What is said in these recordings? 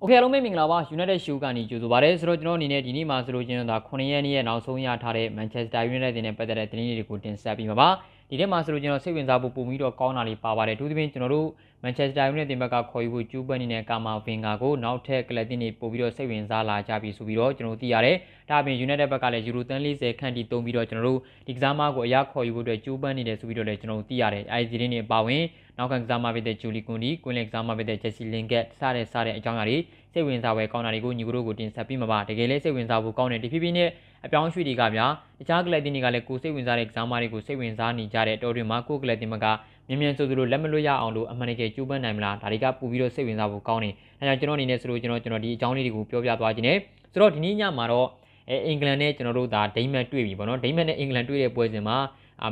โอเคအားလုံးပဲမင်္ဂလာပါ United Show ကနေကြိုဆိုပါရစေဆိုတော့ကျွန်တော်အနေနဲ့ဒီနေ့မှာဆိုလို့ချင်းတော့9ရက်နေ့ရဲ့နောက်ဆုံးရထားတဲ့ Manchester United နဲ့ပတ်သက်တဲ့သတင်းတွေကိုတင်ဆက်ပေးမှာပါဒီထဲမှာဆိုလို့ကျွန်တော်စိတ်ဝင်စားဖို့ပုံပြီးတော့ကောင်းတာလေးပါပါတယ်အထူးသဖြင့်ကျွန်တော်တို့ Manchester United တင်ဘက်ကခေါ်ယူဖို့ကျူးပန်းနေတဲ့ကာမာဗင်ဂါကိုနောက်ထပ်ကလပ်တင်တွေပို့ပြီးတော့စိတ်ဝင်စားလာကြပြီဆိုပြီးတော့ကျွန်တော်တို့သိရတယ်ဒါအပြင် United ဘက်ကလည်းယူရိုတန်40ခန့်ထိတုံးပြီးတော့ကျွန်တော်တို့ဒီကစားမကိုအရခေါ်ယူဖို့အတွက်ကျူးပန်းနေတယ်ဆိုပြီးတော့လည်းကျွန်တော်တို့သိရတယ်အဲဒီသတင်းတွေအပါဝင် နောက်ကကစားမဖြစ်တဲ့ဂျူလီကွန်ဒီ၊ကွင်းလင်ကစားမဖြစ်တဲ့ဂျက်စီလင်ကက်စတဲ့စတဲ့အကြောင်းအရာတွေစိတ်ဝင်စားဖွယ်ကောင်းတာတွေကိုညီကတို့ကိုတင်ဆက်ပြီးမှာပါတကယ်လည်းစိတ်ဝင်စားဖို့ကောင်းတယ်ဒီဖြစ်ဖြစ်နဲ့အပြောင်းရွှေ့တွေကဗျာတခြားကလပ်တင်တွေကလည်းကိုစိတ်ဝင်စားတဲ့ကစားမတွေကိုစိတ်ဝင်စားနေကြတဲ့တော်တွေမှာကိုကလပ်တင်မကမြင်မြန်ဆိုသလိုလက်မလွတ်ရအောင်လို့အမှန်တကယ်ကြိုးပမ်းနိုင်မလားဒါတွေကပို့ပြီးတော့စိတ်ဝင်စားဖို့ကောင်းတယ်အဲကြောင့်ကျွန်တော်အနေနဲ့ဆိုလို့ကျွန်တော်ကျွန်တော်ဒီအကြောင်းလေးတွေကိုပြောပြသွားခြင်းနဲ့ဆိုတော့ဒီနေ့ညမှာတော့အဲအင်္ဂလန်နဲ့ကျွန်တော်တို့ဒါဒိမတ်တွေ့ပြီပေါ့နော်ဒိမတ်နဲ့အင်္ဂလန်တွေ့တဲ့ပွဲစဉ်မှာ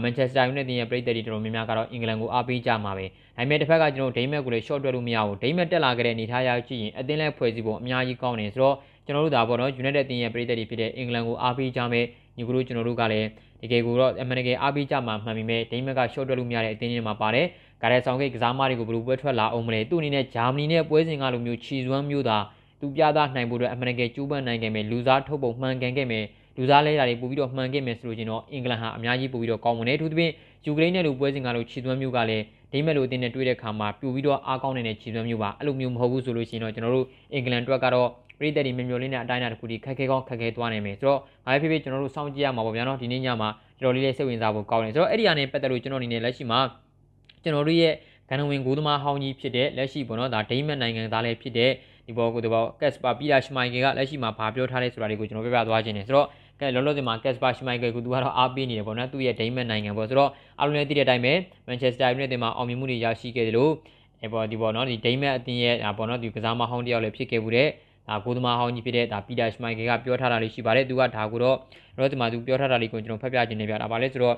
မန်ချက်စတာယူနိုက်တက်ရဲ့ပြည်သက်တွေတော်တော်များများကတော့အင်္ဂလန်ကိုအားပေးကြမှာပဲ။ဒါပေမဲ့တစ်ဖက်ကကျွန်တော်ဒိမတ်ကိုလည်း short တွက်လို့မရဘူး။ဒိမတ်တက်လာခဲ့တဲ့အနေထားရကြည့်ရင်အသင်းလဲဖွဲ့စည်းပုံအများကြီးကောင်းနေဆိုတော့ကျွန်တော်တို့ဒါပေါ့နော် United တင်ရဲ့ပြည်သက်တွေဖြစ်တဲ့အင်္ဂလန်ကိုအားပေးကြမယ်။ညီကတို့ကျွန်တော်တို့ကလည်းတကယ်ကိုတော့အမှန်တကယ်အားပေးကြမှာမှန်ပြီမဲ့ဒိမတ်က short တွက်လို့မရတဲ့အသင်းတွေမှာပါတယ်။ကာရဲဆောင်ကိတ်ကစားမတွေကိုဘယ်လိုပွဲထွက်လာအောင်မလဲ။သူ့အနေနဲ့ဂျာမနီနဲ့ပွဲစဉ်ကလိုမျိုးခြီစွမ်းမျိုးသာသူပြသနိုင်ဖို့အတွက်အမှန်တကယ်ကြိုးပမ်းနိုင်ခဲ့မယ်လူစားထုတ်ပုံမှန်ကန်ခဲ့မယ် လူစားလဲတာတွေပို့ပြီးတော့မှန်ခဲ့မယ်ဆိုလို့ချင်းတော့အင်္ဂလန်ဟာအများကြီးပို့ပြီးတော့ကောင်းမွန်တယ်အထူးသဖြင့်ယူကရိန်းနဲ့လူပွဲစဉ်ကလို့ခြေသွမ်းမျိုးကလည်းဒိမက်လိုအတင်းနဲ့တွေ့တဲ့ခါမှာပြူပြီးတော့အားကောင်းနေတဲ့ခြေသွမ်းမျိုးပါအဲ့လိုမျိုးမဟုတ်ဘူးဆိုလို့ရှိရင်တော့ကျွန်တော်တို့အင်္ဂလန်အတွက်ကတော့ပြည်သက်တွေမျောမျောလေးနဲ့အတိုင်းအတာတစ်ခုတည်းခက်ခဲကောင်းခက်ခဲသွားနိုင်မယ်ဆိုတော့ဘာဖြစ်ဖြစ်ကျွန်တော်တို့စောင့်ကြည့်ရမှာပေါ့ဗျာနော်ဒီနေ့ညမှာတော်တော်လေးလေးစိတ်ဝင်စားဖို့ကောင်းတယ်ဆိုတော့အဲ့ဒီအနေနဲ့ပတ်သက်လို့ကျွန်တော်အနေနဲ့လက်ရှိမှာကျွန်တော်တို့ရဲ့ဂန်နဝင်ဂိုးသမားဟောင်းကြီးဖြစ်တဲ့လက်ရှိပေါ့နော်ဒါဒိမက်နိုင်ငံသားလည်းဖြစ်တဲ့ဒီဘောကိုဒီဘောကက်စပါပီတာရှမိုင်ကယ်ကလက်ရှိမှာဗာပြောထားတဲ့ဆိုတာတွေကိုကျွန်တော်ပြပြသွားခြင်းနေဆိုတော့ ကဲလောလောဆယ်မှာကက်စပါရှမိုင်ကယ်ကသူကတော့အားပေးနေတယ်ပေါ့နော်သူ့ရဲ့ဒိမက်နိုင်ငံပေါ့ဆိုတော့အားလုံးလည်းသိတဲ့အတိုင်းပဲမန်ချက်စတာယူနိုက်တက်မှာအောင်မြင်မှုတွေရရှိခဲ့တယ်လို့အဲပေါ့ဒီပေါ့နော်ဒီဒိမက်အသင်းရဲ့ပေါ့နော်ဒီကစားမဟောင်းတယောက်လည်းဖြစ်ခဲ့မှုတဲ့ဒါကိုသမားဟောင်းကြီးဖြစ်တဲ့ဒါပီတာရှမိုင်ကယ်ကပြောထားတာလေးရှိပါတယ်သူကဒါကိုတော့ရောဒီမှာသူပြောထားတာလေးကိုကျွန်တော်ဖတ်ပြခြင်းနေပြတာပါလဲဆိုတော့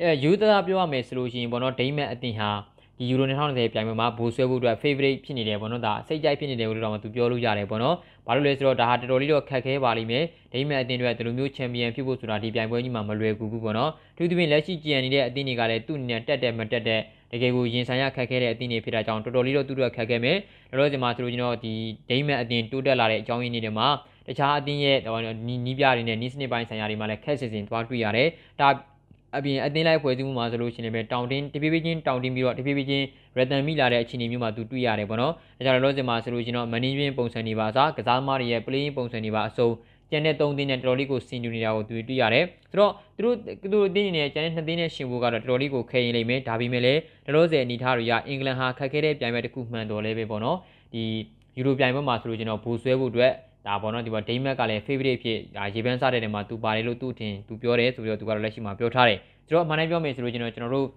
အဲယူသားပြောရမယ်ဆိုလို့ရှိရင်ပေါ့နော်ဒိမက်အသင်းဟာ ဒီယူရို2020ပြိုင်ပွဲမှာဘူဆွဲဖို့အတွက် favorite ဖြစ်နေတယ်ပေါ့နော်ဒါစိတ်ကြိုက်ဖြစ်နေတယ်လို့တော့သူပြောလို့ရတယ်ပေါ့နော်ဘာလို့လဲဆိုတော့ဒါဟာတော်တော်လေးတော့ခက်ခဲပါလိမ့်မယ်ဒိမတ်အသင်းတွေကဒီလိုမျိုးချန်ပီယံဖြစ်ဖို့ဆိုတာဒီပြိုင်ပွဲကြီးမှာမလွယ်ကူဘူးပေါ့နော်သူသဖြင့်လက်ရှိကြံနေတဲ့အသင်းတွေကလည်းသူ့အနေနဲ့တက်တယ်မတက်တဲ့တကယ်ကိုရင်ဆိုင်ရခက်ခဲတဲ့အသင်းတွေဖြစ်တာကြောင့်တော်တော်လေးတော့သူတို့ခက်ခဲမယ်လောလောဆယ်မှာသူတို့ကျွန်တော်ဒီဒိမတ်အသင်းတိုးတက်လာတဲ့အကြောင်းရင်းတွေမှာတခြားအသင်းရဲ့နီးပြတွေနဲ့နီးစနစ်ပိုင်းဆိုင်ရာတွေမှာလည်းခက်စစ်စစ်သွားတွေ့ရတယ်ဒါ အပြင်အသင်းလိုက်ဖွဲ့စည်းမှုမှာဆိုလို့ရှိရင်ပဲတောင်တင်းတဖြည်းဖြည်းချင်းတောင်တင်းပြီးတော့တဖြည်းဖြည်းချင်းရတန်မိလာတဲ့အခြေအနေမျိုးမှာသူတွေ့ရတယ်ပေါ့နော်။ဒါကြောင့်လောလောဆယ်မှာဆိုလို့ရှိရင်တော့ management ပုံစံတွေပါစားကစားသမားတွေရဲ့ playing ပုံစံတွေပါအစုံကျန်တဲ့၃သင်းနဲ့တော်တော်လေးကိုစင်တူနေတာကိုသူတွေ့ရတယ်။ဆိုတော့သူတို့သူတို့အသင်းတွေနဲ့ကျန်တဲ့နှစ်သင်းနဲ့ရှင်ဖို့ကတော့တော်တော်လေးကိုခဲရင်လိမ့်မယ်။ဒါပေမဲ့လည်းလောလောဆယ်အနေထားတွေကအင်္ဂလန်ဟာခက်ခဲတဲ့ပြိုင်ပွဲတစ်ခုမှန်တော်လဲပဲပေါ့နော်။ဒီယူရိုပြိုင်ပွဲမှာဆိုလို့ကျွန်တော်ဘူဆွဲဖို့အတွက် ဒါပေါ့နော်ဒီမှာဒိမက်ကလည်း favorite ဖြစ်ဒါရေပန်းစားတဲ့နေရာမှာသူပါတယ်လို့သူ့ထင်သူပြောတယ်ဆိုပြီးတော့သူကတော့လက်ရှိမှာပြောထားတယ်ကျွန်တော်အမှန်တမ်းပြောမယ်ဆိုလို့ကျွန်တော်ကျွန်တော်တို့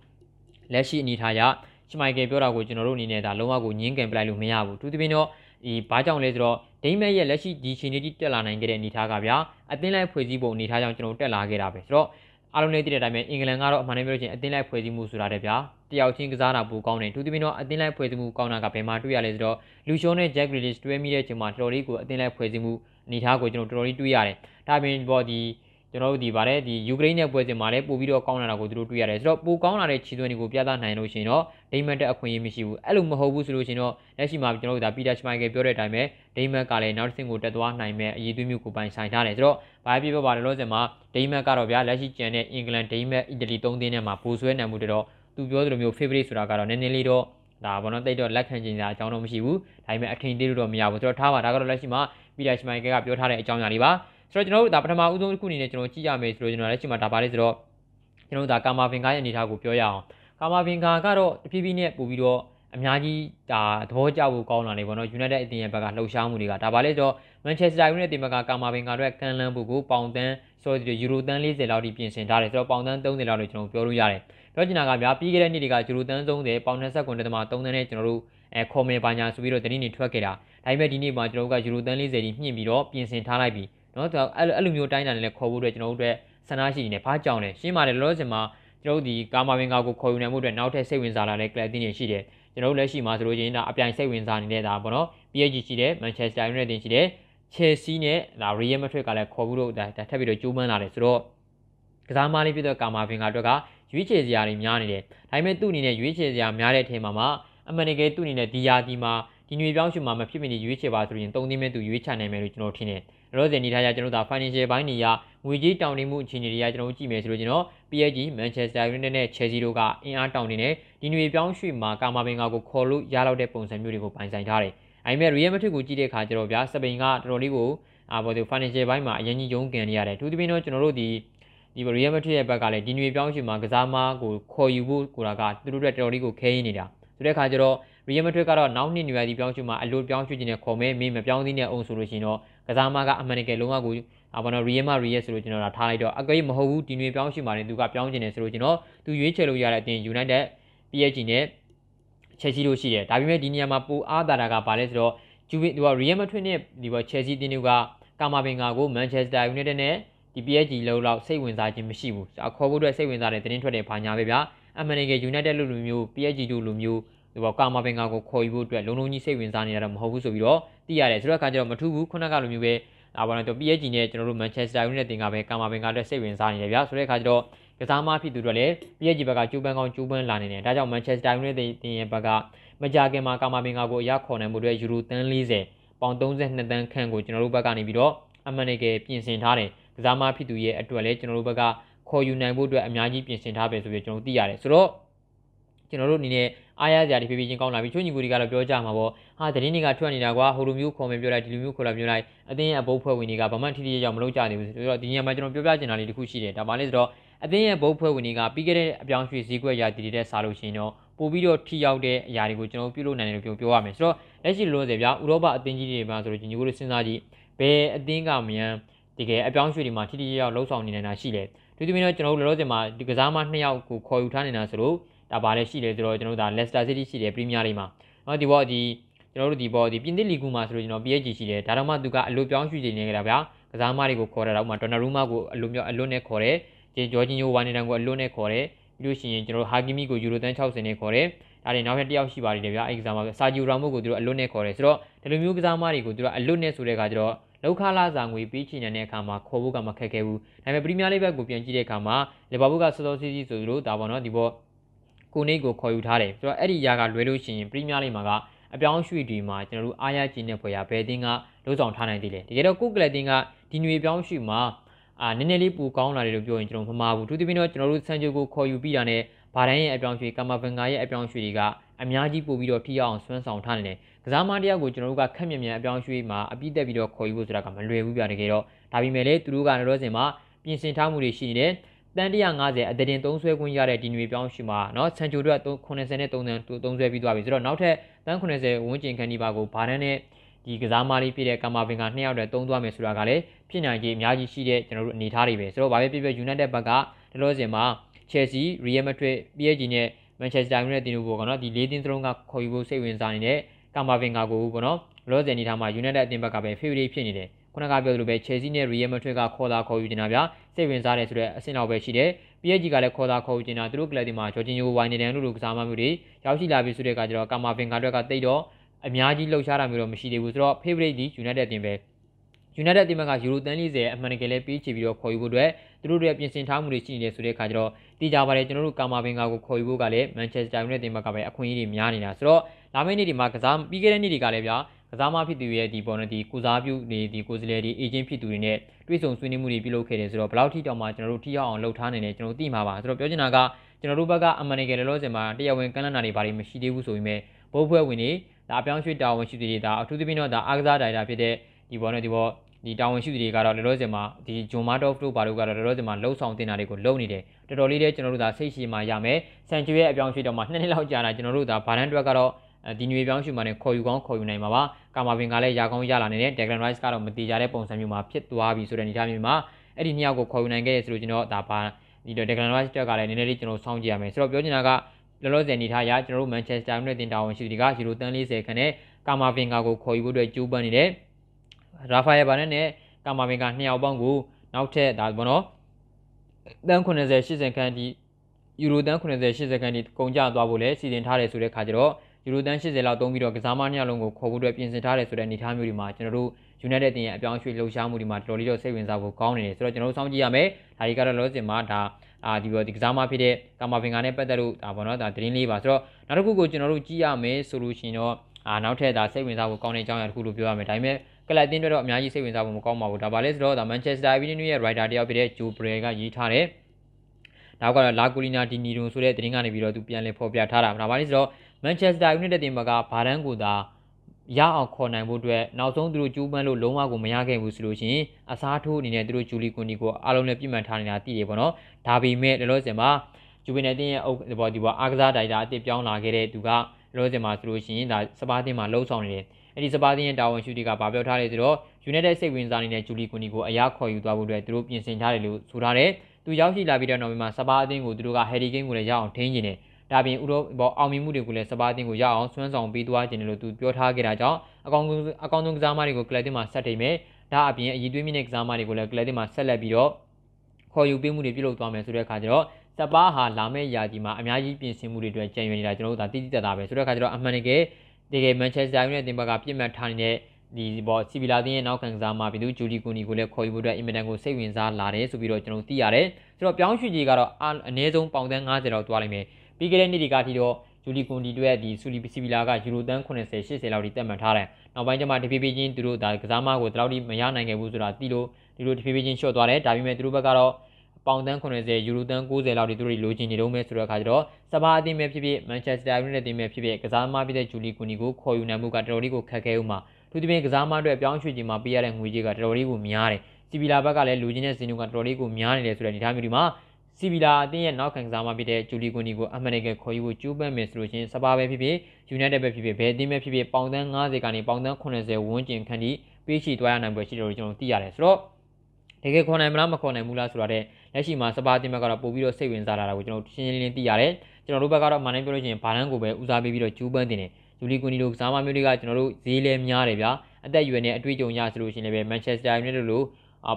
လက်ရှိအနေထားရရှမိုင်ကယ်ပြောတာကိုကျွန်တော်တို့အနေနဲ့ဒါလုံးဝကိုညင်းကန်ပလိုက်လို့မရဘူးသူသဖြင့်တော့ဒီဘာကြောင့်လဲဆိုတော့ဒိမက်ရဲ့လက်ရှိဒီချိန်ကြီးတက်လာနိုင်ခဲ့တဲ့အနေထားကဗျာအသင်းလိုက်ဖွဲ့စည်းပုံအနေထားကြောင့်ကျွန်တော်တို့တက်လာခဲ့တာပဲဆိုတော့ အားလုံးလေးသိတဲ့အတိုင်းပဲအင်္ဂလန်ကတော့အမှန်တမ်းပြောချင်းအသင်းလိုက်ဖွဲ့စည်းမှုဆိုတာတဲ့ဗျာတယောက်ချင်းကစားတာပိုကောင်းတယ်သူသဖြင့်တော့အသင်းလိုက်ဖွဲ့စည်းမှုကောင်းတာကဘယ်မှာတွေ့ရလဲဆိုတော့လူရှုံးနဲ့ Jack Grealish တွဲမိတဲ့အချိန်မှာတော်တော်လေးကိုအသင်းလိုက်ဖွဲ့စည်းမှုအနေထားကိုကျွန်တော်တော်တော်လေးတွေ့ရတယ်ဒါပြင်ပေါ့ဒီ ကျွန်တော်တို့ဒီဗါတဲ့ဒီယူကရိန်းနဲ့ပွဲစဉ်မှာလည်းပို့ပြီးတော့ကောင်းလာတာကိုသူတို့တွေ့ရတယ်ဆိုတော့ပိုကောင်းလာတဲ့ခြေသွင်းတွေကိုပြသနိုင်လို့ရှိရင်တော့ဒိမတ်တက်အခွင့်အရေးမရှိဘူးအဲ့လိုမဟုတ်ဘူးဆိုလို့ရှိရင်တော့လက်ရှိမှာကျွန်တော်တို့ဒါပီတာရှမိုင်ကယ်ပြောတဲ့အတိုင်းပဲဒိမတ်ကလည်းနောက်တစ်ဆင့်ကိုတက်သွားနိုင်မဲ့အရေးသွေးမျိုးကိုပိုင်ဆိုင်ထားတယ်ဆိုတော့ဘာဖြစ်ဖြစ်ပါလဲလို့ဆိုမှာဒိမတ်ကတော့ဗျာလက်ရှိကျန်တဲ့အင်္ဂလန်ဒိမတ်အီတလီ၃သင်းနဲ့မှာပိုဆွဲနိုင်မှုတော့သူပြောသလိုမျိုး favorite ဆိုတာကတော့နည်းနည်းလေးတော့ဒါဘောနော်တိတ်တော့လက်ခံကျင်တာအကြောင်းတော့မရှိဘူးဒါပေမဲ့အထင်သေးလို့တော့မရဘူးဆိုတော့ထားပါဒါကတော့လက်ရှိမှာပီတာရှမိုင်ကယ်ကပြောထားတဲ့အကြောင်းအရာတွေပါ ဆိုတော့ကျွန်တော်တို့ဒါပထမဦးဆုံးတစ်ခုအနေနဲ့ကျွန်တော်ကြည့်ရမယ်ဆိုလို့ကျွန်တော်လက်ရှိမှာဒါပါလေဆိုတော့ကျွန်တော်တို့ဒါကာမာဗင်ကာရဲ့အနေအထားကိုပြောရအောင်ကာမာဗင်ကာကတော့တဖြည်းဖြည်းနဲ့ပို့ပြီးတော့အများကြီးဒါသဘောကျဖို့ကောင်းလာနေပေါ့နော် United အသင်းရဲ့ဘက်ကလှုပ်ရှားမှုတွေကဒါပါလေဆိုတော့ Manchester United အသင်းဘက်ကကာမာဗင်ကာအတွက်ကန်လန်းဖို့ကိုပေါင်တန်းဆိုတော့ယူရိုတန်း40လောက်ထိပြင်ဆင်ထားတယ်ဆိုတော့ပေါင်တန်း30လောက်လို့ကျွန်တော်ပြောလို့ရတယ်ပြောချင်တာကဗျာပြီးခဲ့တဲ့နှစ်တွေကယူရိုတန်း30ပေါင်29.3တန်းနဲ့ကျွန်တော်တို့အဲခေါ်မယ်ပါညာဆိုပြီးတော့တနည်းနေထွက်ခဲ့တာဒါပေမဲ့ဒီနေ့မှာကျွန်တော်တို့ကယူရိုတန်း40ကြီးမြင့်ပြီးတော့ပြင်ဆင်ထားလိုက်ပြီ နော်သူအဲ့လိုအဲ့လိုမျိုးတိုင်းတာနဲ့လည်းခေါ်ဖို့အတွက်ကျွန်တော်တို့အတွက်ဆန္ဒရှိနေတယ်ဘာကြောင့်လဲရှင်းပါတယ်လောလောဆယ်မှာကျွန်တော်တို့ဒီကာမာဝင်ကာကိုခေါ်ယူနိုင်မှုအတွက်နောက်ထပ်စိတ်ဝင်စားလာတဲ့ကလပ်တင်းတွေရှိတယ်ကျွန်တော်တို့လက်ရှိမှာဆိုလို့ချင်းဒါအပြိုင်စိတ်ဝင်စားနေတာပေါ့နော် PSG ရှိတယ် Manchester United ရှိတယ် Chelsea နဲ့ဒါ Real Madrid ကလည်းခေါ်ဖို့လို့ဒါထပ်ပြီးတော့ကြိုးပမ်းလာတယ်ဆိုတော့ကစားမလေးဖြစ်တဲ့ကာမာဗင်ကအတွက်ကရွေးချယ်စရာတွေများနေတယ်ဒါပေမဲ့သူ့အနေနဲ့ရွေးချယ်စရာများတဲ့အထင်မှာမှအမှန်တကယ်သူ့အနေနဲ့ဒီယာဒီမှာဒီဒီຫນွေပြောင်းရွှေ့မှာမဖြစ်မနေရွေးချယ်ပါဆိုရင်သုံးသိန်းမဲ့သူရွေးချနိုင်မယ်လို့ကျွန်တော်ထင်တယ်။ ရောစင်နေထားရကျွန်တော်တို့ဒါ financial ဘိုင်းနေရငွေကြီးတောင်းတမှုအခြေအနေတွေကကျွန်တော်တို့ကြည့်မယ်ဆိုလို့ကျွန်တော် PSG Manchester United နဲ့ Chelsea တို့ကအင်အားတောင်းနေတယ်ဒီနွေပြောင်းရွှေ့မှာကာမာဘင်ဂါကိုခေါ်လို့ရလောက်တဲ့ပုံစံမျိုးတွေကိုပိုင်ဆိုင်ထားတယ်အဲ့မဲ့ Real Madrid ကိုကြည့်တဲ့အခါကျတော့ဗျာစပိန်ကတော်တော်လေးကိုအာဘော်ဒီ financial ဘိုင်းမှာအရင်ကြီးရုန်းကန်နေရတယ်သူသဖြင့်တော့ကျွန်တော်တို့ဒီဒီ Real Madrid ရဲ့ဘက်ကလည်းဒီနွေပြောင်းရွှေ့မှာကစားမကိုခေါ်ယူဖို့ဆိုတာကသူတို့တွေတော်တော်လေးကိုခဲရင်းနေတာဆိုတဲ့အခါကျတော့ရီယယ်မထွေကတော့နောက်နှစ်နေရာဒီပြောင်းချူမှာအလိုပြောင်းချူခြင်းနဲ့ခေါ်မဲမင်းမပြောင်းသေးနဲ့အောင်ဆိုလို့ရှိရင်တော့ ကစားမားကအမှန်တကယ်လုံးဝကိုအာဘောနော် Real Madrid ဆိုလို့ကျွန်တော်ဒါထားလိုက်တော့အကွေးမဟုတ်ဘူးဒီຫນွေပြောင်းရွှေ့မှာနေသူကပြောင်းခြင်းနဲ့ဆိုလို့ကျွန်တော်သူရွေးချယ်လို့ရတဲ့အတင် United PSG နဲ့ချက်စီလို့ရှိတယ်ဒါပေမဲ့ဒီနေရာမှာပိုအားသာတာကဘာလဲဆိုတော့ဂျူဗီဒီက Real Madrid နဲ့ဒီဘော Chelsea တင်းတွေကကာမာဘင်ဂါကို Manchester United နဲ့ဒီ PSG လောက်လောက်စိတ်ဝင်စားခြင်းမရှိဘူးအခေါ်ဖို့အတွက်စိတ်ဝင်စားတဲ့တင်းထွက်တဲ့ဘာညာပဲဗျာအမှန်တကယ် United လို့လူမျိုး PSG တို့လူမျိုး ဒီဘောကာမာဘင်ဂါကိုခေါ်ယူဖို့အတွက်လုံးလုံးကြီးစိတ်ဝင်စားနေတာတော့မဟုတ်ဘူးဆိုပြီးတော့သိရတယ်ဆိုတော့အခါကျတော့မထူးဘူးခုနကလိုမျိုးပဲဒါပါတော့ PSG နဲ့ကျွန်တော်တို့ Manchester United တင်ကပဲကာမာဘင်ဂါအတွက်စိတ်ဝင်စားနေတယ်ဗျာဆိုတဲ့အခါကျတော့ကစားမဖြစ်သူတို့လည်း PSG ဘက်ကကျိုးပန်းကောင်းကျိုးပန်းလာနေတယ်ဒါကြောင့် Manchester United တင်ရဲ့ဘက်ကမကြခင်မှာကာမာဘင်ဂါကိုအရခေါ်နိုင်မှုအတွက်ယူရိုတန်း40ပေါင်32တန်းခန့်ကိုကျွန်တော်တို့ဘက်ကနေပြီးတော့အမှန်တကယ်ပြင်ဆင်ထားတယ်ကစားမဖြစ်သူရဲ့အတွက်လည်းကျွန်တော်တို့ဘက်ကခေါ်ယူနိုင်ဖို့အတွက်အများကြီးပြင်ဆင်ထားပဲဆိုပြီးကျွန်တော်တို့သိရတယ်ဆိုတော့ ကျွန်တော်တို့အနေနဲ့အားရစရာတွေဖြည်းဖြည်းချင်းကောင်းလာပြီချို့ညီကိုတွေကတော့ပြောကြမှာပေါ့ဟာတရင်တွေကထွက်နေတာကွာဟိုလိုမျိုးခေါ်မယ်ပြောလိုက်ဒီလိုမျိုးခေါ်လာပြောလိုက်အတင်းရဲ့အဘုတ်ဖွဲ့ဝင်တွေကဘာမှထိထိရောက်မလုပ်ကြနေဘူးဆိုတော့ဒီညမှာကျွန်တော်ပြောပြချင်တာလေးတစ်ခုရှိတယ်ဒါမှလည်းဆိုတော့အသင်းရဲ့ဘုတ်ဖွဲ့ဝင်တွေကပြီးခဲ့တဲ့အပြောင်းရွှေ့ဈေးကွက်ရာတည်တဲ့စားလို့ရှိရင်တော့ပို့ပြီးတော့ထိရောက်တဲ့အရာတွေကိုကျွန်တော်ပြုလုပ်နိုင်တယ်လို့ပြောပြောရမယ်ဆိုတော့လက်ရှိလိုလိုဆယ်ဗျာဥရောပအသင်းကြီးတွေမှာဆိုလို့ညီကိုတို့စဉ်းစားကြည့်ဘယ်အသင်းကမြန်တကယ်အပြောင်းရွှေ့တွေမှာထိထိရောက်လှုပ်ဆောင်နေနေတာရှိတယ်ဒီလိုမျိုးကျွန်တော်တို့လောလောဆယ်မှာဒီကစားမနှစ်ယောက်ကိုခေါ်ယူထားနေတာဆိုလို့ ဒါပါလဲရှိတယ်ဆိုတော့ကျွန်တော်တို့ဒါ Leicester City ရှိတယ်ပရီးမီးယားလိမှာเนาะဒီဘောဒီကျွန်တော်တို့ဒီဘောဒီပြင်သစ်လီဂူမှာဆိုလို့ကျွန်တော် PSG ရှိတယ်ဒါတော့မှသူကအလိုပြောင်းရွှေ့နေကြတာဗျာကစားမတွေကိုခေါ်တာတော့မှ Donnarumma ကိုအလိုမျိုးအလွတ်နဲ့ခေါ်တယ်ဂျော်ဂျီညိုဝါနေတန်ကိုအလွတ်နဲ့ခေါ်တယ်ပြီးလို့ရှိရင်ကျွန်တော်ဟာကီမီကိုယူရိုတန်း60နဲ့ခေါ်တယ်ဒါတွေနောက်ထပ်တစ်ယောက်ရှိပါသေးတယ်ဗျာအဲ့ကစားမဆာဂျီယိုရာမိုကိုသူတို့အလွတ်နဲ့ခေါ်တယ်ဆိုတော့ဒီလိုမျိုးကစားမတွေကိုသူတို့အလွတ်နဲ့ဆိုတဲ့အခါကျတော့လောက်ခလာစာငွေပေးချင်တဲ့အခါမှာခေါ်ဖို့ကမခက်ခဲဘူးဒါပေမဲ့ပရီးမီးယားလိဘက်ကိုပြန်ကြည့်တဲ့အခါမှာလီဗာပူးကစောစောစီးစီးဆိုသလိုဒါပေါ့နော်ဒီဘော ကိုနေကိုခေါ်ယူထားတယ်ဆိုတော့အဲ့ဒီຢာကလွဲလို့ရှိရင်ပရီးမီးယားလိမှာကအပြောင်းရွှေ့တွေမှာကျွန်တော်တို့အားရကျင်းတဲ့ဖွယ်ရဘယ်တင်းကလုံးဆောင်ထားနိုင်သေးလဲတကယ်တော့ကုတ်ကလပ်တင်းကဒီຫນွေပြောင်းရွှေ့မှာအာနည်းနည်းလေးပူကောင်းလာတယ်လို့ပြောရင်ကျွန်တော်မမှားဘူးသူတပင်းတော့ကျွန်တော်တို့ဆန်ဂျိုကိုခေါ်ယူပြီးတာနဲ့ဘာတိုင်းရဲ့အပြောင်းရွှေ့ကာမာဗင်ဂါရဲ့အပြောင်းရွှေ့တွေကအများကြီးပို့ပြီးတော့ထိရောက်အောင်ဆွမ်းဆောင်ထားနေတယ်ကစားမတရားကိုကျွန်တော်တို့ကခက်မြင်မြန်အပြောင်းရွှေ့မှာအပြည့်တက်ပြီးတော့ခေါ်ယူဖို့ဆိုတာကမလွယ်ဘူးပြတကယ်တော့ဒါပေမဲ့လေသူတို့ကတော့စင်မှာပြင်ဆင်ထားမှုတွေရှိနေတယ် တန်150အတရင်သုံးဆွဲခွင့်ရတဲ့ဒီຫນွေပြောင်းရှိမှာเนาะဆန်ချိုတို့က83နဲ့3တန်သုံးဆွဲပြီးသွားပြီဆိုတော့နောက်ထပ်တန်80ဝန်းကျင်ခန်းဒီပါကိုဘာတန်းနဲ့ဒီကစားမလေးပြည့်တဲ့ကာမာဘင်ကနှစ်ယောက်တည်းသုံးသွားမယ်ဆိုတာကလည်းဖြစ်နိုင်ကြီးအများကြီးရှိတဲ့ကျွန်တော်တို့အနေထားတွေပဲဆိုတော့ဘာပဲဖြစ်ဖြစ် United ဘက်ကဒီလိုစင်မှာ Chelsea, Real Madrid, PSG နဲ့ Manchester United တင်လို့ပေါ့နော်ဒီ၄သင်းစလုံးကခေါ်ယူဖို့စိတ်ဝင်စားနေတဲ့ကာမာဘင်ကကိုပေါ့နော်လောဆယ်အနေထားမှာ United အသင်းဘက်ကပဲ favorite ဖြစ်နေတယ် ခုနကပြောသလိုပဲ Chelsea နဲ့ Real Madrid ကခေါ်တာခေါ်ယူနေတာဗျာစိတ်ဝင်စားတယ်ဆိုတဲ့အဆင့်လောက်ပဲရှိတယ် PSG ကလည်းခေါ်တာခေါ်ယူနေတာသူတို့ကလပ်ဒီမှာ Jorginho Wijnaldum တို့လိုကစားမမျိုးတွေရောက်ရှိလာပြီဆိုတဲ့အခါကျတော့ကာမာဘင်ကအတွက်ကတိတ်တော့အများကြီးလှုပ်ရှားတာမျိုးတော့မရှိသေးဘူးဆိုတော့ favorite ဒီ United တင်ပဲ United တင်ဘက်ကယူရိုတန်း40အမှန်တကယ်လည်းပေးချပြီးတော့ခေါ်ယူဖို့အတွက်သူတို့တွေပြင်ဆင်ထားမှုတွေရှိနေတယ်ဆိုတဲ့အခါကျတော့တီးကြပါတယ်ကျွန်တော်တို့ကာမာဘင်ကာကိုခေါ်ယူဖို့ကလည်း Manchester United တင်ဘက်ကပဲအခွင့်အရေးတွေများနေတာဆိုတော့လာမယ့်နေ့ဒီမှာကစားပြီးခဲ့တဲ့နေ့တွေကလည်းဗျာ ကစားမဖြစ်သူရဲ့ဒီပေါ်နေဒီကုစားပြုနေဒီကိုစလဲဒီအေဂျင့်ဖြစ်သူတွေနဲ့တွေ့ဆုံဆွေးနွေးမှုတွေပြုလုပ်ခဲ့တယ်ဆိုတော့ဘယ်လောက်ထိတောင်မှကျွန်တော်တို့ထိရောက်အောင်လှုပ်ထားနိုင်တယ်ကျွန်တော်သိမှာပါဆိုတော့ပြောချင်တာကကျွန်တော်တို့ဘက်ကအမှန်တကယ်လောလောဆယ်မှာတရားဝင်ကန့်လန့်တာတွေဘာတွေမရှိသေးဘူးဆိုပေမဲ့ဘိုးဖွဲ့ဝင်တွေဒါအပြောင်းရွှေ့တာဝန်ရှိသူတွေဒါအထူးသဖြင့်တော့ဒါအားကစားဒိုင်တာဖြစ်တဲ့ဒီပေါ်နဲ့ဒီပေါ်ဒီတာဝန်ရှိသူတွေကတော့လောလောဆယ်မှာဒီဂျွန်မာတော့တို့ဘာလို့ကတော့လောလောဆယ်မှာလှုပ်ဆောင်တင်တာတွေကိုလုပ်နေတယ်တော်တော်လေးတည်းကျွန်တော်တို့ဒါစိတ်ရှိမှရမယ်ဆန်ချူရဲ့အပြောင်းရွှေ့တော့မှနှစ်နှစ်လောက်ကြာလာကျွန်တော်တို့ဒါဘာတန်းအတွက်ကတော့ ဒီနွေပြောင်းရွှေ့မှနဲ့ခေါ်ယူကောင်းခေါ်ယူနိုင်မှာပါကာမာဗင်ကလည်းရာကောင်းရလာနေတဲ့ Declan Rice ကတော့မတိကြတဲ့ပုံစံမျိုးမှာဖြစ်သွားပြီဆိုတဲ့အနေအထားမျိုးမှာအဲ့ဒီနှစ်ယောက်ကိုခေါ်ယူနိုင်ခဲ့ရဆိုလို့ကျွန်တော်ဒါပါဒီတော့ Declan Rice တက်ကလည်းနည်းနည်းလေးကျွန်တော်စောင့်ကြည့်ရမယ်ဆိုတော့ပြောချင်တာကလောလောဆယ်အနေထားအရကျွန်တော်တို့ Manchester United တင်တာဝန်ရှိသူတွေကယူရိုတန်း40ခန်းနဲ့ကာမာဗင်ကာကိုခေါ်ယူဖို့အတွက်ကြိုးပမ်းနေတယ်ရာဖာယယ်ဘာနဲ့နဲ့ကာမာဗင်ကာနှစ်ယောက်ပေါင်းကိုနောက်ထပ်ဒါဘောနော်တန်း80 80ခန်းဒီယူရိုတန်း80 80ခန်းဒီကုန်ကျသွားဖို့လည်းစီစဉ်ထားတယ်ဆိုတဲ့ခါကျတော့ ယူရိုတန်း80လောက်သုံးပြီးတော့ကစားမနှစ်ယောက်လုံးကိုခေါ်ဖို့အတွက်ပြင်ဆင်ထားတယ်ဆိုတဲ့အနေအထားမျိုးတွေမှာကျွန်တော်တို့ United တင်ရဲ့အပြောင်းရွှေ့လှုပ်ရှားမှုတွေမှာတော်တော်လေးတော့စိတ်ဝင်စားဖို့ကောင်းနေတယ်ဆိုတော့ကျွန်တော်တို့စောင့်ကြည့်ရမယ်ဒါဒီကတော့လောစင်မှာဒါအာဒီဒီကစားမဖြစ်တဲ့ကာမာဖင်ဂါနဲ့ပတ်သက်လို့ဒါပေါ့နော်ဒါသတင်းလေးပါဆိုတော့နောက်တစ်ခုကိုကျွန်တော်တို့ကြည့်ရမယ်ဆိုလို့ရှိရင်တော့အာနောက်ထပ်ဒါစိတ်ဝင်စားဖို့ကောင်းတဲ့အကြောင်းအရာတစ်ခုလို့ပြောရမယ်ဒါပေမဲ့ကလပ်တင်းတွေတော့အများကြီးစိတ်ဝင်စားဖို့မကောင်းပါဘူးဒါပါလဲဆိုတော့ဒါ Manchester United ရဲ့ writer တယောက်ဖြစ်တဲ့ Joe Bray ကရေးထားတဲ့နောက်ကတော့ La Colina di Niro ဆိုတဲ့သတင်းကနေပြီးတော့သူပြန်လည်ဖော်ပြထားတာဒါပါလဲဆိုတော့ Manchester United တင်ဘကဘာဒန်ကိုသာရအောင်ခေါ်နိုင်ဖို့အတွက်နောက်ဆုံးသူတို့ကျူးပန်းလို့လုံးဝကိုမရခဲ့ဘူးဆိုလို့ရှိရင်အစားထိုးအနေနဲ့သူတို့ဂျူလီကွန်ဒီကိုအားလုံးနဲ့ပြစ်မှတ်ထားနေတာသိတယ်ပေါ့နော်ဒါပေမဲ့လောလောဆယ်မှာဂျူဗီနယ်တင်းရဲ့အုပ်ဒီပေါ်ဒီပေါ်အားကစားဒိုင်တာအစ်စ်ပြောင်းလာခဲ့တဲ့သူကလောလောဆယ်မှာဆိုလို့ရှိရင်ဒါစပါးတင်းမှာလှုပ်ဆောင်နေတယ်အဲ့ဒီစပါးတင်းရဲ့တာဝန်ရှိသူကဗာပြောထားတယ်ဆိုတော့ United စိတ်ဝင်စားနေတဲ့ဂျူလီကွန်ဒီကိုအရာခေါ်ယူသွားဖို့အတွက်သူတို့ပြင်ဆင်ထားတယ်လို့ဆိုထားတယ်သူရောက်ရှိလာပြီးတဲ့နောက်မှာစပါးအသင်းကိုသူတို့က Harry Kane ကိုလည်းရအောင်ထိန်းနေတယ် ဒါပြင်ဥရောဘောအောင်မြင်မှုတွေကိုလည်းစပါးအသင်းကိုရအောင်ဆွမ်းဆောင်ပေးသွားခြင်းလို့သူပြောထားခဲ့တာကြောင့်အကောင်အကောင်ဆုံးကစားမတွေကိုကလပ်တင်မှာဆက်ထိန်မယ်ဒါအပြင်အည်သွေးမြင့်တဲ့ကစားမတွေကိုလည်းကလပ်တင်မှာဆက်လက်ပြီးတော့ခေါ်ယူပေးမှုတွေပြုလုပ်သွားမယ်ဆိုတဲ့အခါကျတော့စပါးဟာလာမယ့်ရာသီမှာအများကြီးပြင်ဆင်မှုတွေအတွက်ကြံရွယ်နေတာကျွန်တော်တို့ဒါတိတိကျကျပဲဆိုတဲ့အခါကျတော့အမှန်တကယ်တကယ်မန်ချက်စတာယူနိုက်တက်ဘက်ကပြစ်မှတ်ထားနေတဲ့ဒီဘောစီဗီလာတင်းရဲ့နောက်ခံကစားမှာပြည်သူဂျူလီကိုနီကိုလည်းခေါ်ယူဖို့အတွက်အင်မတန်ကိုစိတ်ဝင်စားလာတယ်ဆိုပြီးတော့ကျွန်တော်သိရတယ်ဆိုတော့ပြောင်းရွှေ့ကြီးကတော့အနည်းဆုံးပေါင်သန်း90တော့တွားလိုက်မယ် ပြီးခဲ့တဲ့နှစ်တွေကထိတော့ဂျူလီကွန်ဒီတို့ရဲ့ဒီဆူလီပစီဗီလာကယူရိုတန်း80 80လောက်ထိတက်မှန်ထားတယ်နောက်ပိုင်းကျမှတဖြည်းဖြည်းချင်းသူတို့ဒါကစားမကိုတလောက်ထိမရနိုင်ခဲ့ဘူးဆိုတာသိလို့ဒီလိုတဖြည်းဖြည်းချင်းလျှော့သွားတယ်ဒါပေမဲ့သူတို့ဘက်ကတော့ပေါင်တန်း80ယူရိုတန်း90လောက်ထိသူတို့လိုချင်နေတော့မယ်ဆိုတော့အခါကျတော့စပါအသင်းပဲဖြစ်ဖြစ်မန်ချက်စတာယူနိုက်တက်အသင်းပဲဖြစ်ဖြစ်ကစားမဖြစ်တဲ့ဂျူလီကွန်ဒီကိုခေါ်ယူနိုင်မှုကတော်တော်လေးကိုခက်ခဲဦးမှာသူဒီပင်ကစားမအတွက်ပြောင်းရွှေ့ခြင်းမှာပေးရတဲ့ငွေကြေးကတော်တော်လေးကိုများတယ်စီဗီလာဘက်ကလည်းလူချင်းတဲ့စင်နူကတော်တော်လေးကိုများနေတယ်ဆိုတဲ့အနေအထားမျိုးဒီမှာ စီဗီလာအသင်းရဲ့နောက်ခံကစားမဖြစ်တဲ့ဂျူလီကွန်နီကိုအမှန်တကယ်ခေါ်ယူဖို့ကြိုးပမ်းမယ်ဆိုလို့ချင်းစပါပဲဖြစ်ဖြစ်ယူနိုက်တက်ပဲဖြစ်ဖြစ်ဘယ်အသင်းပဲဖြစ်ဖြစ်ပေါင်သန်း90ကနေပေါင်သန်း80ဝန်းကျင်ခန့်ထိပေးချီသွားရနိုင်ပွဲရှိတယ်လို့ကျွန်တော်သိရတယ်ဆိုတော့တကယ်ခေါ်နိုင်မလားမခေါ်နိုင်ဘူးလားဆိုတာတဲ့လက်ရှိမှာစပါတင်ဘက်ကတော့ပို့ပြီးတော့စိတ်ဝင်စားလာတာကိုကျွန်တော်ရှင်းရှင်းလင်းလင်းသိရတယ်ကျွန်တော်တို့ဘက်ကတော့မနိုင်ပြောလို့ရှိရင်ဘာလန်းကိုပဲဦးစားပေးပြီးတော့ကျူးပန်းတင်တယ်ဂျူလီကွန်နီလိုကစားမမျိုးတွေကကျွန်တော်တို့ဈေးလဲများတယ်ဗျာအသက်အရွယ်နဲ့အတွေ့အကြုံရဆိုလို့ရှိရင်လည်းမန်ချက်စတာယူနိုက်တက်လို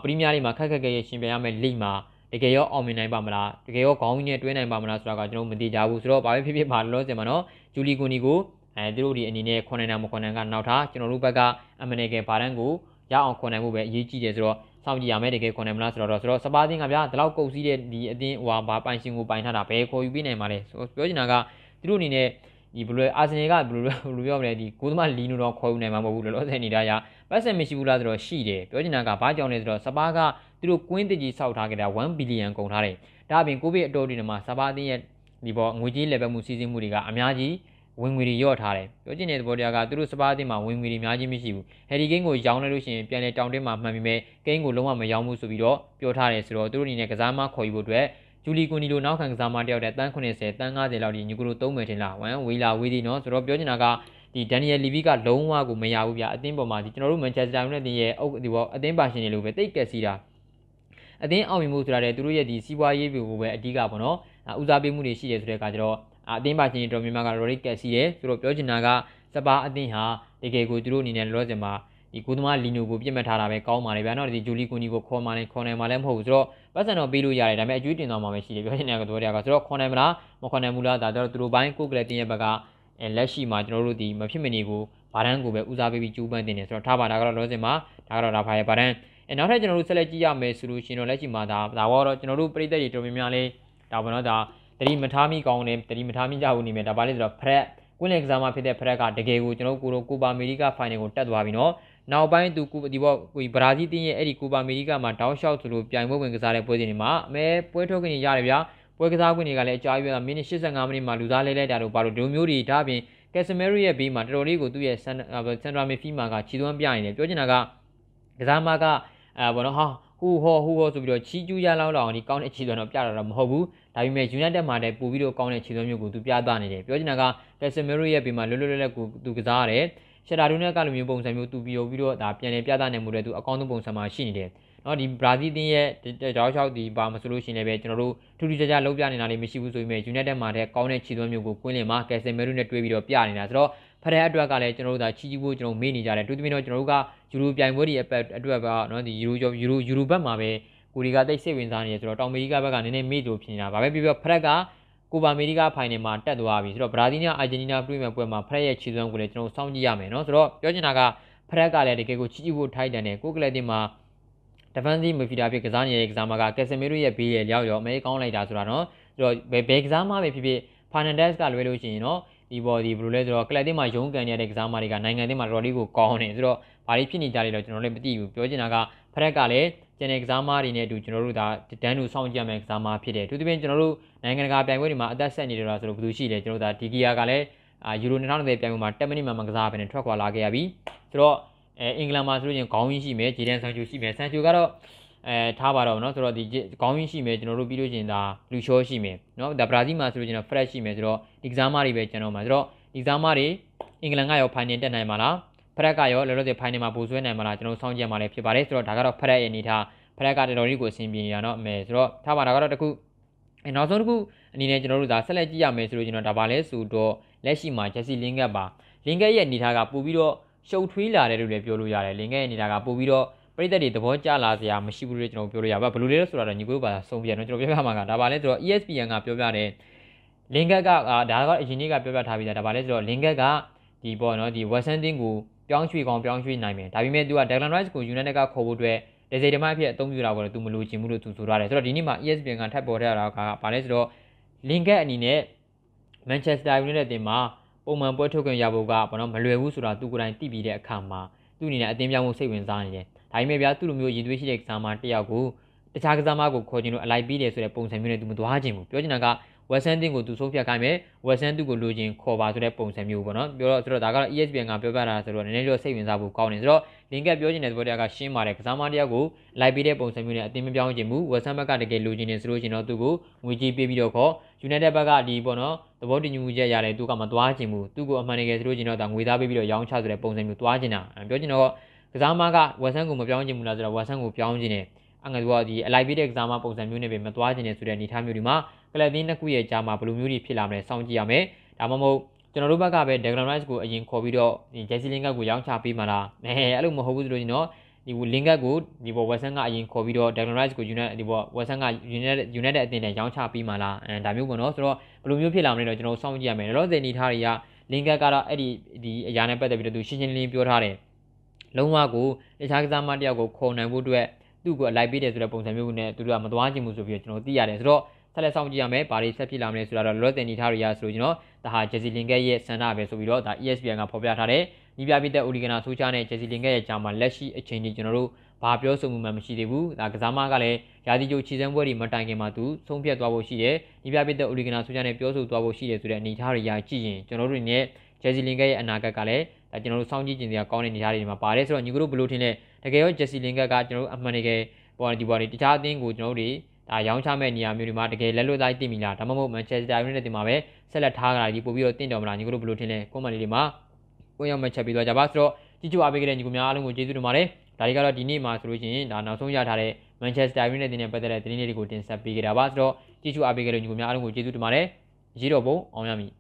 ပရီးမီးယားလိမှာခက်ခက်ခဲခဲရှင်ပြရမယ့်လိမှာ တကယ်ရောအောင်မြင်နိုင်ပါမလားတကယ်ရောခေါင်းကြီးနဲ့တွဲနိုင်ပါမလားဆိုတာကကျွန်တော်မသိကြဘူးဆိုတော့ဘာပဲဖြစ်ဖြစ်ပါလို့စင်မှာနော်ဂျူလီကွန်နီကိုအဲသူတို့ဒီအနေနဲ့ခွန်နိုင်တာမခွန်နိုင်ကနောက်ထားကျွန်တော်တို့ဘက်ကအမနေကဘာတန်းကိုရအောင်ခွန်နိုင်မှုပဲအရေးကြီးတယ်ဆိုတော့စောင့်ကြည့်ရမယ်တကယ်ခွန်နိုင်မလားဆိုတော့ဆိုတော့စပါးတင်းကဗျာဒီလောက်ကုတ်စည်းတဲ့ဒီအတင်းဟိုဟာဘာပိုင်ရှင်ကိုပိုင်ထားတာဘယ်ခေါ်ယူပေးနိုင်မှာလဲပြောချင်တာကသူတို့အနေနဲ့ ဒီဘယ်လိုအာဆင်နယ်ကဘယ်လိုဘယ်လိုပြောမလဲဒီကိုသမလီနိုတော့ခေါ်ယူနိုင်မှာမဟုတ်ဘူးလောလောဆယ်နေတာရပတ်စံမရှိဘူးလားဆိုတော့ရှိတယ်ပြောချင်တာကဘာကြောင့်လဲဆိုတော့စပါးကသူတို့ကွင်းတကြီးစောက်ထားကြတာ1ဘီလီယံကုန်ထားတယ်ဒါအပြင်ကိုဗစ်အတော်ဒီမှာစပါးအသင်းရဲ့ဒီပေါ်ငွေကြေးလက်ပတ်မှုစီစဉ်မှုတွေကအများကြီးဝင်ငွေတွေရော့ထားတယ်ပြောချင်တဲ့သဘောတရားကသူတို့စပါးအသင်းမှာဝင်ငွေတွေအများကြီးမရှိဘူးဟယ်ရီကိန်းကိုရောင်းလိုက်လို့ရှိရင်ပြန်လေတောင်တင်းမှာမှန်ပြီးမဲ့ကိန်းကိုလုံးဝမရောင်းဘူးဆိုပြီးတော့ပြောထားတယ်ဆိုတော့သူတို့အနေနဲ့ကစားမခေါ်ယူဖို့အတွက် ဂျူလီကွန်နီလိုနောက်ခံကစားမတယောက်တဲ့တန်း80တန်း90လောက်ဒီညီကိုလိုသုံးမယ်ထင်လားဝမ်ဝေးလာဝေးသည်နော်ဆိုတော့ပြောချင်တာကဒီဒန်နီယယ်လီဗီကလုံးဝကိုမရဘူးဗျအသင်းပေါ်မှာဒီကျွန်တော်တို့မန်ချက်စတာယူနိုက်တက်ရဲ့အုပ်ဒီဘောအသင်းပါရှင်တွေလိုပဲတိတ်ကက်စီတာအသင်းအောင်မြင်မှုဆိုတာတဲ့သူတို့ရဲ့ဒီစီးပွားရေးတွေကိုပဲအဓိကပေါ့နော်ဦးစားပေးမှုတွေရှိတယ်ဆိုတဲ့အခါကျတော့အသင်းပါရှင်တွေတော်များများကရော်ရီကက်စီတယ်ဆိုတော့ပြောချင်တာကစပါအသင်းဟာတကယ်ကိုသူတို့အနေနဲ့လောဆယ်မှာ ဒီကိုသမားလီနိုကိုပြစ်မှတ်ထားတာပဲကောင်းပါလေဗျာနော်ဒီဂျူလီကွန်နီကိုခေါ်မှလည်းခေါ်နိုင်မှလည်းမဟုတ်ဘူးဆိုတော့ပတ်စံတော့ပေးလို့ရတယ်ဒါပေမဲ့အကျွေးတင်သွားမှပဲရှိတယ်ပြောချင်တဲ့ကတော့တရားကဆိုတော့ခေါ်နိုင်မလားမခေါ်နိုင်ဘူးလားဒါတော့သူတို့ဘိုင်းကိုကလတင်ရဲ့ဘက်ကလက်ရှိမှာကျွန်တော်တို့ဒီမဖြစ်မနေကိုဗာဒန်ကိုပဲဦးစားပေးပြီးကျူးပန်းတင်နေဆိုတော့ထားပါဒါကတော့လောစင်မှာဒါကတော့ဒါဖာရဲ့ဗာဒန်အဲနောက်ထပ်ကျွန်တော်တို့ဆက်လက်ကြည့်ရမယ်ဆိုလို့ရှိရင်တော့လက်ရှိမှာဒါဒါတော့ကျွန်တော်တို့ပြည်သက်တွေတော်များများလေးဒါဘောနော်ဒါတတိမထားမိကောင်းတယ်တတိမထားမိကြဘူးနေမယ်ဒါပါလေဆိုတော့ဖရက်ကွင်းလင်ကစားမဖြစ်တဲ့ဖရက်ကတကယ်ကိုကျွန်တော်ကိုလိုကိုပါအမေရိကဖိုင်နယ်ကိုတက်သွားပြီနော် နောက်ပိုင်းသူဒီဘောကိုဘရာဇီးတင်းရဲ့အဲ့ဒီကိုပါအမေရိကမှာတောက်လျှောက်သလိုပြိုင်ပွဲဝင်ကစားတဲ့ပွဲစဉ်တွေမှာအမဲပွဲထုတ်ခွင့်ရတယ်ဗျာပွဲကစားခွင့်တွေကလည်းအကြာကြီးပဲမိနစ်85မိနစ်မှာလူသားလဲလဲတာတို့ဘာလို့ဒီလိုမျိုးတွေဒါပြင်ကက်ဆမယ်ရီရဲ့ဘေးမှာတော်တော်လေးကိုသူ့ရဲ့စန်စန်ဒရာမီဖီမာကခြေသွမ်းပြနေတယ်ပြောချင်တာကကစားမကအဲဘောနော်ဟာဟူဟောဟူဟောဆိုပြီးတော့ချီးကျူးရလောက်လောက်ဒီကောင်းတဲ့ခြေသွမ်းတော့ပြတာတော့မဟုတ်ဘူးဒါပေမဲ့ United မှာတည်းပို့ပြီးတော့ကောင်းတဲ့ခြေသွမ်းမျိုးကိုသူပြသနေတယ်ပြောချင်တာကကက်ဆမယ်ရီရဲ့ဘေးမှာလွတ်လွတ်လပ်လပ်ကိုသူကစားရတယ် ရှက်တာဒူးနဲ့ကလိုမျိုးပုံစံမျိုးသူပြီးပြီးတော့ဒါပြန်လည်ပြသနိုင်မှုတွေသူအကောင်းဆုံးပုံစံမှာရှိနေတယ်နော်ဒီဘရာဇီးတင်းရဲ့တောက်လျှောက်ဒီပါမဆိုလို့ရှိရင်လည်းကျွန်တော်တို့ထူးထူးခြားခြားလုံးပြနေတာလေးမရှိဘူးဆိုပေမဲ့ United မှာတဲ့ကောင်းတဲ့ခြေသွမ်းမျိုးကိုကွင်းလင်မှာကယ်ဆယ်မဲရုနဲ့တွဲပြီးတော့ပြနေတာဆိုတော့ဖရက်အတွက်ကလည်းကျွန်တော်တို့ဒါချီချီဖို့ကျွန်တော်မေ့နေကြတယ်တူတူမင်းတော့ကျွန်တော်တို့ကယူရိုပြိုင်ပွဲတွေအတွက်ကနော်ဒီယူရိုယူရိုယူရိုဘက်မှာပဲကိုရီကတိတ်စိတ်ဝင်စားနေတယ်ဆိုတော့တောင်အမေရိကဘက်ကနည်းနည်းမေ့လို့ဖြစ်နေတာဗာပဲပြီးတော့ဖရက်က ကိုပါအမေရိကဖိုင်နယ်မှာတက်သွားပြီဆိုတော့ဘရာဇီးနဲ့အာဂျင်တီးနားပြည်မဲ့ပွဲမှာဖရက်ရဲ့ခြေစွမ်းကိုလည်းကျွန်တော်စောင့်ကြည့်ရမယ်နော်ဆိုတော့ပြောချင်တာကဖရက်ကလည်းတကယ်ကိုချီချီဖို့ထိုက်တန်တယ်ကိုကလည်းတင်မှာ defensive midfielder ဖြစ်ကစားနေတဲ့ကစားမကကက်ဆမီရိုရဲ့ဘေးရဲ့လျောက်ရောအမဲကောင်းလိုက်တာဆိုတာနော်ဆိုတော့ဘယ်ဘယ်ကစားမပဲဖြစ်ဖြစ် Fernandez ကလွဲလို့ရှိရင်နော်ဒီပေါ်ဒီဘယ်လိုလဲဆိုတော့ကလပ်တင်းမှာရုံးကန်ရတဲ့ကစားမတွေကနိုင်ငံတင်းမှာတော်တော်လေးကိုကောင်းနေဆိုတော့ဘာတွေဖြစ်နေကြလဲတော့ကျွန်တော်လည်းမသိဘူးပြောချင်တာက ဖရက်ကလည်းကျန်တဲ့ကစားမတွေနဲ့အတူကျွန်တော်တို့ဒါတန်းတူစောင့်ကြည့်ရမယ့်ကစားမဖြစ်တယ်သူတပင်းကျွန်တော်တို့နိုင်ငံတကာပြိုင်ပွဲတွေမှာအသက်ဆက်နေတယ်ဆိုတော့ဘယ်သူရှိလဲကျွန်တော်တို့ဒါဒီဂီယာကလည်းအာယူရို2020ပြိုင်ပွဲမှာ10မိနစ်မှမကစားဘဲနဲ့ထွက်ခွာလာခဲ့ရပြီဆိုတော့အဲအင်္ဂလန်မှာဆိုလို့ချင်းခေါင်းရင်းရှိမယ်ဂျီဒန်ဆန်ချူရှိမယ်ဆန်ချူကတော့အဲထားပါတော့เนาะဆိုတော့ဒီခေါင်းရင်းရှိမယ်ကျွန်တော်တို့ပြီးလို့ချင်းဒါလူချောရှိမယ်เนาะဒါဘရာဇီးမှာဆိုလို့ချင်းတော့ fresh ရှိမယ်ဆိုတော့ဒီကစားမတွေပဲကျွန်တော်မှာဆိုတော့ဒီကစားမတွေအင်္ဂလန်ကရော final တက်နိုင်မှာလား ဖရက်ကရောလောလောဆယ်ဖိုင်နယ်မှာပူဆွဲနိုင်မလားကျွန်တော်စောင့်ကြည့်မှာလည်းဖြစ်ပါတယ်ဆိုတော့ဒါကတော့ဖရက်ရဲ့အနေထားဖရက်ကတော်တော်လေးကိုအဆင်ပြေရတော့မယ်ဆိုတော့ထားပါဒါကတော့တခုနောက်ဆုံးတစ်ခုအနေနဲ့ကျွန်တော်တို့ဒါဆက်လက်ကြည့်ရမယ်ဆိုလို့ကျွန်တော်ဒါပါလဲဆိုတော့လက်ရှိမှာ Jesse Lingard ပါ Lingard ရဲ့အနေထားကပို့ပြီးတော့ရှုပ်ထွေးလာတယ်လို့လည်းပြောလို့ရတယ် Lingard ရဲ့အနေထားကပို့ပြီးတော့ပြည်သက်တွေသဘောကျလာစရာမရှိဘူးလို့ကျွန်တော်ပြောလို့ရပါဘယ်လိုလဲဆိုတာတော့ညီကိုပါဆုံးပြရတော့ကျွန်တော်ပြောပြမှာကဒါပါလဲဆိုတော့ ESPN ကပြောပြတယ် Lingard ကဒါကအရင်နေ့ကပြောပြထားပြီးသားဒါပါလဲဆိုတော့ Lingard ကဒီပေါ့နော်ဒီ Weston ကို ပြောင်းရွှေ့ကောင်းပြောင်းရွှေ့နိုင်မယ်ဒါပေမဲ့သူက Declan Rice ကို United ကခေါ်ဖို့အတွက်ဒေဇေတမအဖြစ်အသုံးပြုတာကိုလည်းသူမလိုချင်ဘူးလို့သူဆိုထားတယ်ဆိုတော့ဒီနေ့မှာ ESPN ကထပ်ပေါ်ထားတာကဘာလဲဆိုတော့ Lingard အနေနဲ့ Manchester United တင်မှာပုံမှန်ပွဲထုတ်ခွင့်ရဖို့ကဘာလို့မလွယ်ဘူးဆိုတာသူကိုယ်တိုင်သိပြီးတဲ့အခါမှာသူ့အနေနဲ့အသင်းပြောင်းဖို့စိတ်ဝင်စားနေတယ်ဒါပေမဲ့ဗျာသူ့လိုမျိုးရင်သွေးရှိတဲ့ကစားမတစ်ယောက်ကိုတခြားကစားမကိုခေါ်ချင်လို့အလိုက်ပြီးတယ်ဆိုတဲ့ပုံစံမျိုးနဲ့သူမသွားချင်ဘူးပြောချင်တာက ဝက်ဆန်တင်ကိုသူဆုံးဖြတ်ခိုင်းမယ်ဝက်ဆန်သူကိုလိုချင်ခေါ်ပါဆိုတဲ့ပုံစံမျိုးပေါ့နော်ပြောတော့ဆိုတော့ဒါကတော့ ESPN ကပြောပြတာဆိုတော့နည်းနည်းတော့စိတ်ဝင်စားဖို့ကောင်းနေဆိုတော့လင်ကပ်ပြောချင်တဲ့သဘောတရားကရှင်းပါတယ်ကစားမတရားကိုလိုက်ပြီးတဲ့ပုံစံမျိုးနဲ့အတင်းမပြောင်းချင်ဘူးဝက်ဆန်ဘက်ကတကယ်လိုချင်နေဆိုလို့ရှင်တော့သူကိုငွေကြေးပေးပြီးတော့ခေါ် United ဘက်ကဒီပေါ့နော်သဘောတူညီမှုချက်ရတယ်သူကမသွားချင်ဘူးသူကိုအမှန်တကယ်ဆိုလို့ရှင်တော့ဒါငွေသားပေးပြီးတော့ရောင်းချဆိုတဲ့ပုံစံမျိုးသွားချင်တာပြောချင်တော့ကစားမကဝက်ဆန်ကိုမပြောင်းချင်ဘူးလားဆိုတော့ဝက်ဆန်ကိုပြောင်းချင်တယ် အငယ်သူကဒီအလိုက်ပေးတဲ့ကစားမပုံစံမျိုးနဲ့ပဲမသွားချင်တဲ့ဆိုတဲ့အနေအထားမျိုးဒီမှာကလပ်တင်းနှစ်ခုရဲ့ကြားမှာဘယ်လိုမျိုးတွေဖြစ်လာမလဲစောင့်ကြည့်ရမယ်ဒါမှမဟုတ်ကျွန်တော်တို့ဘက်ကပဲ Declan Rice ကိုအရင်ခေါ်ပြီးတော့ဒီ Jesse Lingard ကိုရောင်းချပေးမှလားအဲအဲ့လိုမဟုတ်ဘူးဆိုလို့ကျွန်တော်ဒီ Lingard ကိုဒီဘော Western ကအရင်ခေါ်ပြီးတော့ Declan Rice ကို United ဒီဘော Western က United United အသင်းနဲ့ရောင်းချပေးမှလားအဲဒါမျိုးပေါ့နော်ဆိုတော့ဘယ်လိုမျိုးဖြစ်လာမလဲတော့ကျွန်တော်စောင့်ကြည့်ရမယ်လောလောဆယ်နေထားတွေက Lingard ကတော့အဲ့ဒီဒီအရာနဲ့ပတ်သက်ပြီးတော့သူရှင်းရှင်းလင်းလင်းပြောထားတယ်လုံးဝကိုတခြားကစားမတယောက်ကိုခေါ်နိုင်ဖို့အတွက် သူ့ကိုလိုက်ပေးတယ်ဆိုတဲ့ပုံစံမျိုးနဲ့သူတို့ကမသွားခြင်းဘူးဆိုပြီးတော့ကျွန်တော်သိရတယ်ဆိုတော့ဆက်လက်ဆောင်ကြည့်ရမယ်ဘာတွေဆက်ဖြစ်လာမလဲဆိုတာတော့လောလောဆယ်နေထားရရဆိုလို့ကျွန်တော်ဒါဟာ Jesse Lingard ရဲ့ဆန္ဒပဲဆိုပြီးတော့ဒါ ESPN ကဖော်ပြထားတယ်ညီပြပြတဲ့ Oligana ဆိုချာနဲ့ Jesse Lingard ရဲ့ဂျာမှာလက်ရှိအချိန်ကြီးကျွန်တော်တို့ဘာပြောဆိုမှုမှမရှိသေးဘူးဒါကစားမကလည်းရာသီကျိုးခြေစမ်းပွဲတွေမတိုင်ခင်မှာသူဆုံးဖြတ်သွားဖို့ရှိတယ်ညီပြပြတဲ့ Oligana ဆိုချာနဲ့ပြောဆိုသွားဖို့ရှိတယ်ဆိုတဲ့အနေအထားတွေရကြည့်ရင်ကျွန်တော်တို့ရဲ့ Jesse Lingard ရဲ့အနာဂတ်ကလည်း ဒါကျွန်တော်တို့စောင့်ကြည့်ကြင်စရာကောင်းတဲ့အနေအထားတွေမှာပါတယ်ဆိုတော့ညီကတို့ဘယ်လိုထင်လဲတကယ်ရော Jesse Lingard ကကျွန်တော်တို့အမှန်တကယ်ပေါ်ဒီပေါ်ဒီတခြားအသင်းကိုကျွန်တော်တို့တွေဒါရောင်းချမဲ့နေရာမျိုးတွေမှာတကယ်လက်လွတ်သားသိမိလားဒါမှမဟုတ် Manchester United တင်မှာပဲဆက်လက်ထားကြတာဒီပို့ပြီးတော့တင့်တော်မလားညီကတို့ဘယ်လိုထင်လဲကွန်မန့်လေးတွေမှာကိုရောက်မှချက်ပြီးသွားကြပါဆိုတော့ကြည့်ကြအားပေးကြတဲ့ညီကများအားလုံးကိုကျေးဇူးတင်ပါတယ်ဒါတွေကတော့ဒီနေ့မှာဆိုလို့ရှိရင်ဒါနောက်ဆုံးရထားတဲ့ Manchester United တင်နဲ့ပတ်သက်တဲ့သတင်းလေးတွေကိုတင်ဆက်ပေးကြတာပါဆိုတော့ကြည့်ကြအားပေးကြတဲ့ညီကများအားလုံးကိုကျေးဇူးတင်ပါတယ်ရေတော်ပုံအောင်ရမည်